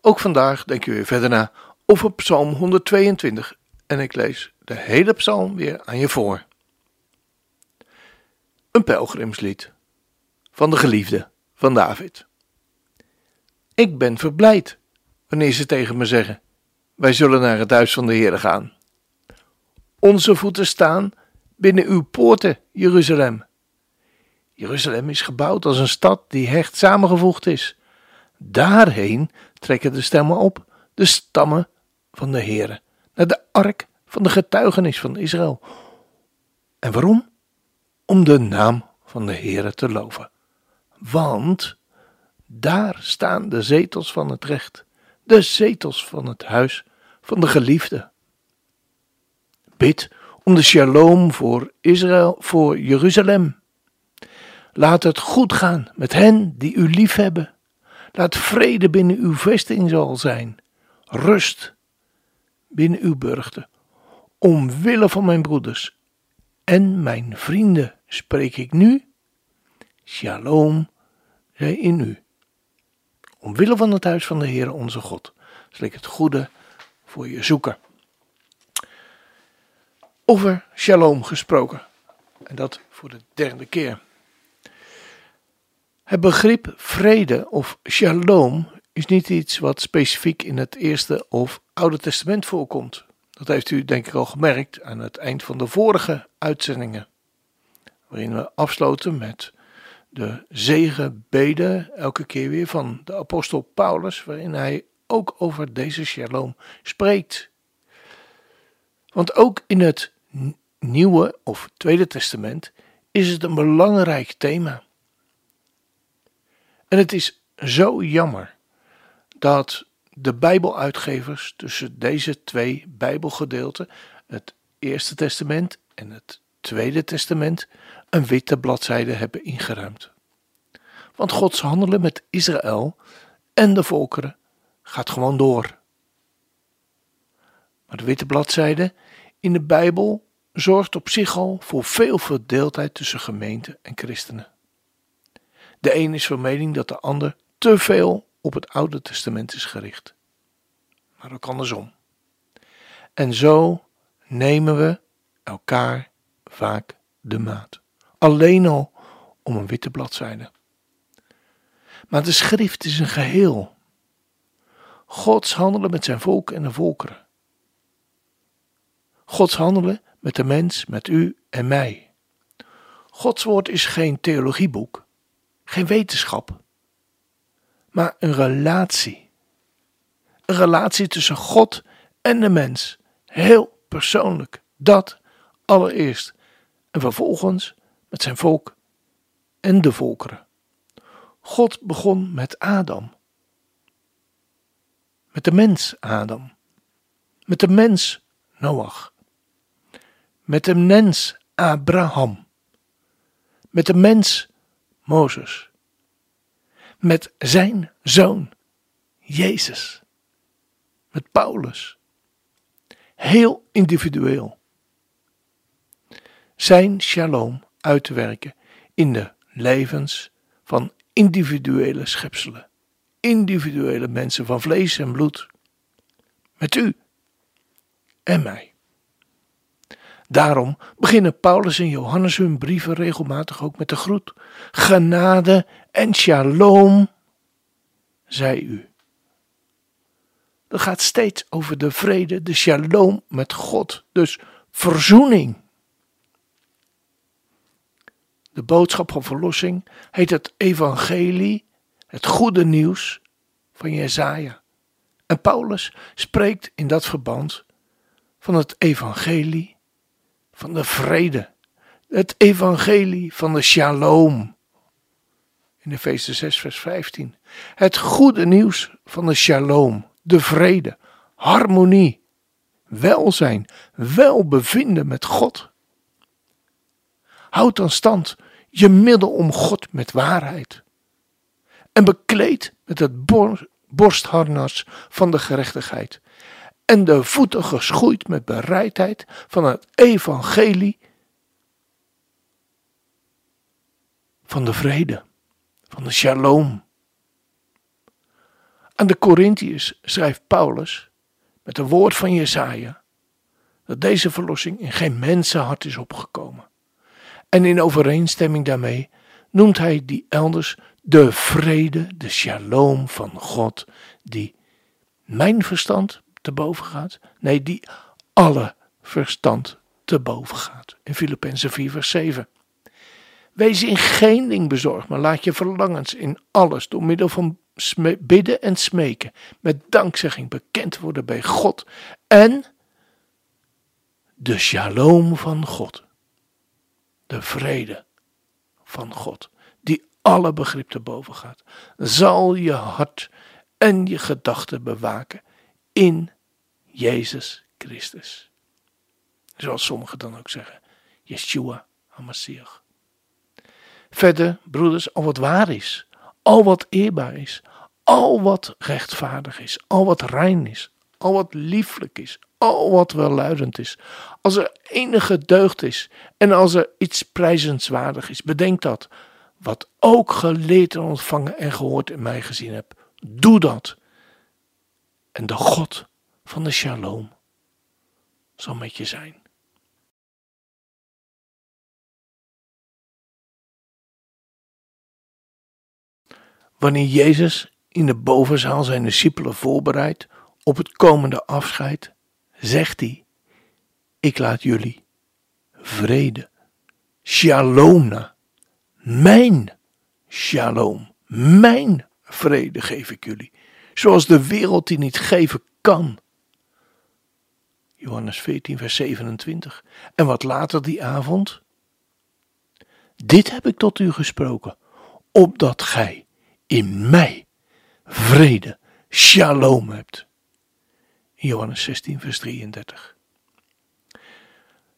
Ook vandaag denk je weer verder na over Psalm 122 en ik lees de hele psalm weer aan je voor. Een pelgrimslied van de geliefde van David. Ik ben verblijd wanneer ze tegen me zeggen: Wij zullen naar het huis van de Heer gaan. Onze voeten staan binnen uw poorten, Jeruzalem. Jeruzalem is gebouwd als een stad die hecht samengevoegd is. Daarheen trekken de stemmen op, de stammen van de Heere, naar de ark van de getuigenis van Israël. En waarom? Om de naam van de Heere te loven. Want daar staan de zetels van het recht, de zetels van het huis van de geliefde. Bid om de shalom voor Israël, voor Jeruzalem. Laat het goed gaan met hen die u liefhebben. Laat vrede binnen uw vesting zal zijn, rust binnen uw burchten. Omwille van mijn broeders en mijn vrienden spreek ik nu. Shalom zij in u. Omwille van het huis van de Heer onze God zal ik het goede voor je zoeken. Over shalom gesproken. En dat voor de derde keer. Het begrip vrede of shalom is niet iets wat specifiek in het Eerste of Oude Testament voorkomt. Dat heeft u denk ik al gemerkt aan het eind van de vorige uitzendingen, waarin we afsloten met de zegenbeden elke keer weer van de apostel Paulus, waarin hij ook over deze shalom spreekt. Want ook in het Nieuwe of Tweede Testament is het een belangrijk thema. En het is zo jammer dat de Bijbeluitgevers tussen deze twee Bijbelgedeelten, het Eerste Testament en het Tweede Testament, een witte bladzijde hebben ingeruimd. Want Gods handelen met Israël en de volkeren gaat gewoon door. Maar de witte bladzijde in de Bijbel zorgt op zich al voor veel verdeeldheid tussen gemeente en christenen. De een is van mening dat de ander te veel op het Oude Testament is gericht. Maar ook andersom. En zo nemen we elkaar vaak de maat. Alleen al om een witte bladzijde. Maar de schrift is een geheel. Gods handelen met zijn volk en de volkeren. Gods handelen met de mens, met u en mij. Gods woord is geen theologieboek, geen wetenschap, maar een relatie. Een relatie tussen God en de mens. Heel persoonlijk. Dat allereerst. En vervolgens met zijn volk en de volkeren. God begon met Adam. Met de mens Adam. Met de mens Noach. Met de mens Abraham. Met de mens Mozes. Met zijn zoon, Jezus. Met Paulus. Heel individueel. Zijn shalom uit te werken in de levens van individuele schepselen. Individuele mensen van vlees en bloed. Met u en mij. Daarom beginnen Paulus en Johannes hun brieven regelmatig ook met de groet: Genade en shalom, zij u. Dat gaat steeds over de vrede, de shalom met God, dus verzoening. De boodschap van verlossing heet het evangelie, het goede nieuws van Jezaja. En Paulus spreekt in dat verband van het evangelie van de vrede. Het evangelie van de shalom. In Efeze 6, vers 15. Het goede nieuws van de shalom, de vrede. harmonie, welzijn, welbevinden met God. Houd dan stand je middel om God met waarheid. En bekleed met het borstharnas van de gerechtigheid. En de voeten geschoeid met bereidheid van het evangelie van de vrede, van de shalom. Aan de Corinthiërs schrijft Paulus met een woord van Jesaja dat deze verlossing in geen mensenhart is opgekomen. En in overeenstemming daarmee noemt hij die elders de vrede, de shalom van God, die mijn verstand te boven gaat. Nee, die alle verstand te boven gaat. In Filippenzen 4 vers 7. Wees in geen ding bezorgd, maar laat je verlangens in alles door middel van bidden en smeken met dankzegging bekend worden bij God en de shalom van God, de vrede van God, die alle begrip te boven gaat, zal je hart en je gedachten bewaken in Jezus Christus. Zoals sommigen dan ook zeggen, Yeshua HaMashiach. Verder, broeders, al wat waar is, al wat eerbaar is, al wat rechtvaardig is, al wat rein is, al wat lieflijk is, al wat welluidend is, als er enige deugd is en als er iets prijzenswaardig is, bedenk dat. Wat ook geleerd en ontvangen en gehoord in mij gezien heb, doe dat. En de God van de shalom zal met je zijn. Wanneer Jezus in de bovenzaal zijn discipelen voorbereidt op het komende afscheid, zegt hij: Ik laat jullie vrede, shalom mijn shalom, mijn vrede geef ik jullie, zoals de wereld die niet geven kan. Johannes 14, vers 27. En wat later die avond? Dit heb ik tot u gesproken, opdat gij in mij vrede, shalom hebt. Johannes 16, vers 33.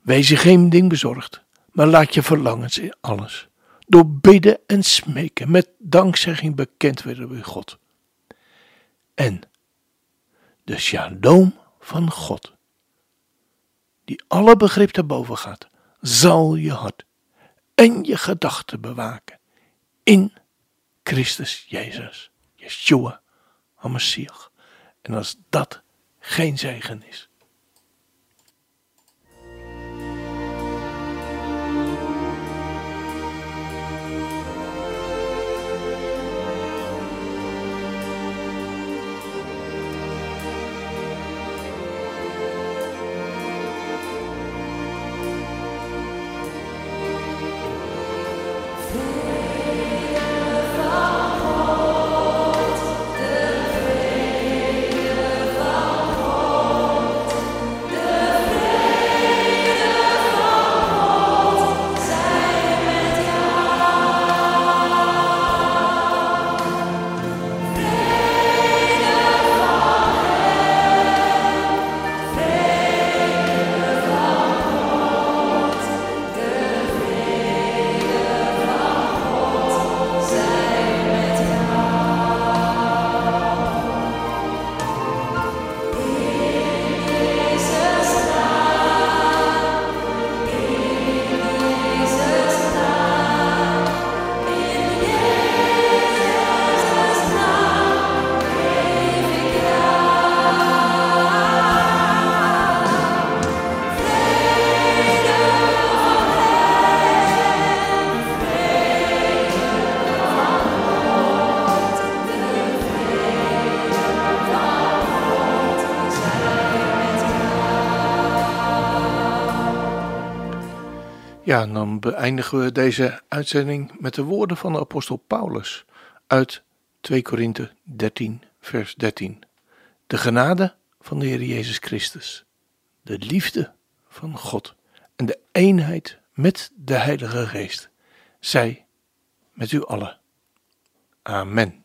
Wees je geen ding bezorgd, maar laat je verlangens in alles, door bidden en smeken, met dankzegging bekend worden bij God. En de shalom van God, die alle begrip te boven gaat, zal je hart en je gedachten bewaken in Christus Jezus, Yeshua, HaMashiach. En als dat geen zegen is, Ja, dan beëindigen we deze uitzending met de woorden van de apostel Paulus uit 2 Korinthe 13, vers 13. De genade van de Heer Jezus Christus, de liefde van God en de eenheid met de Heilige Geest, zij met u allen. Amen.